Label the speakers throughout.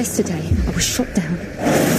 Speaker 1: Yesterday, I was shot down.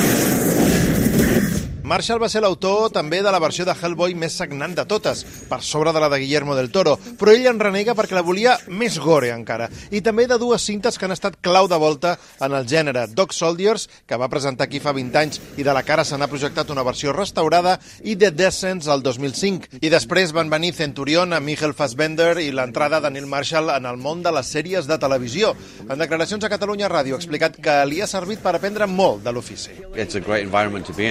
Speaker 2: Marshall va ser l'autor també de la versió de Hellboy més sagnant de totes, per sobre de la de Guillermo del Toro, però ell en renega perquè la volia més gore encara, i també de dues cintes que han estat clau de volta en el gènere, Dog Soldiers, que va presentar aquí fa 20 anys i de la cara se n'ha projectat una versió restaurada, i The Descents al 2005. I després van venir Centurion amb Michael Fassbender i l'entrada de Neil Marshall en el món de les sèries de televisió. En declaracions a Catalunya Ràdio ha explicat que li ha servit per aprendre molt de l'ofici.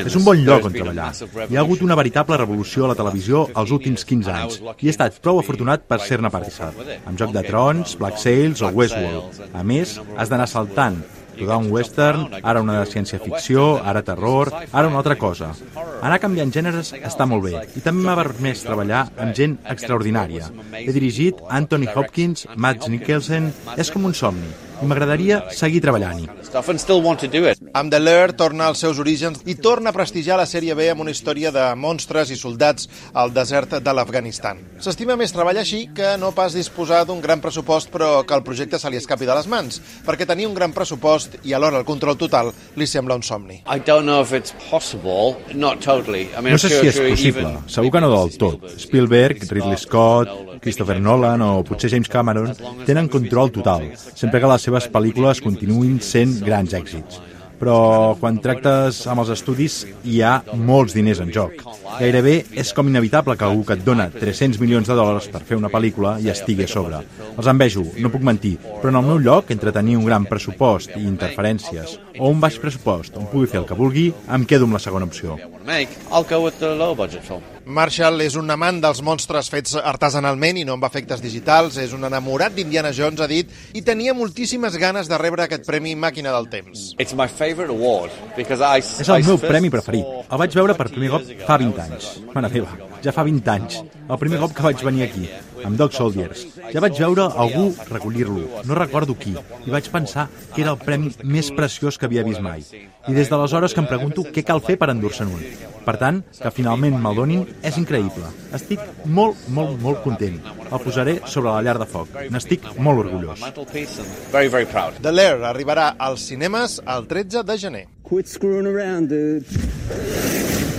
Speaker 3: És un bon lloc on treballar. Hi ha hagut una veritable revolució a la televisió els últims 15 anys i he estat prou afortunat per ser-ne participant. Amb Joc de Trons, Black Sails o Westworld. A més, has d'anar saltant, rodar un western, ara una de ciència-ficció, ara terror, ara una altra cosa. Anar canviant gèneres està molt bé i també m'ha permès treballar amb gent extraordinària. He dirigit Anthony Hopkins, Matt Nicholson, és com un somni i m'agradaria seguir treballant-hi.
Speaker 2: Amb The Lair torna als seus orígens i torna a prestigiar la sèrie B amb una història de monstres i soldats al desert de l'Afganistan. S'estima més treballar així que no pas disposar d'un gran pressupost però que el projecte se li escapi de les mans, perquè tenir un gran pressupost i alhora el control total li sembla un somni.
Speaker 3: No sé si és possible, segur que no del tot. Spielberg, Ridley Scott, Christopher Nolan o potser James Cameron tenen control total, sempre que les seves pel·lícules continuïn sent grans èxits però quan tractes amb els estudis hi ha molts diners en joc. Gairebé és com inevitable que algú que et dona 300 milions de dòlars per fer una pel·lícula i estigui a sobre. Els envejo, no puc mentir, però en el meu lloc, entre tenir un gran pressupost i interferències, o un baix pressupost on pugui fer el que vulgui, em quedo amb la segona opció.
Speaker 2: Marshall és un amant dels monstres fets artesanalment i no amb efectes digitals, és un enamorat d'Indiana Jones, ha dit, i tenia moltíssimes ganes de rebre aquest premi Màquina del Temps.
Speaker 3: És el meu premi preferit. El vaig veure per primer cop fa 20 anys. Mare meva, ja fa 20 anys. El primer cop que vaig venir aquí, amb Dog Soldiers. Ja vaig veure algú recollir-lo, no recordo qui, i vaig pensar que era el premi més preciós que havia vist mai. I des d'aleshores que em pregunto què cal fer per endur-se'n un. Per tant, que finalment me'l donin és increïble. Estic molt, molt, molt content. El posaré sobre la llar de foc. N'estic molt orgullós.
Speaker 2: The Lair arribarà als cinemes el 13 de gener.
Speaker 4: Quit screwing around, dude.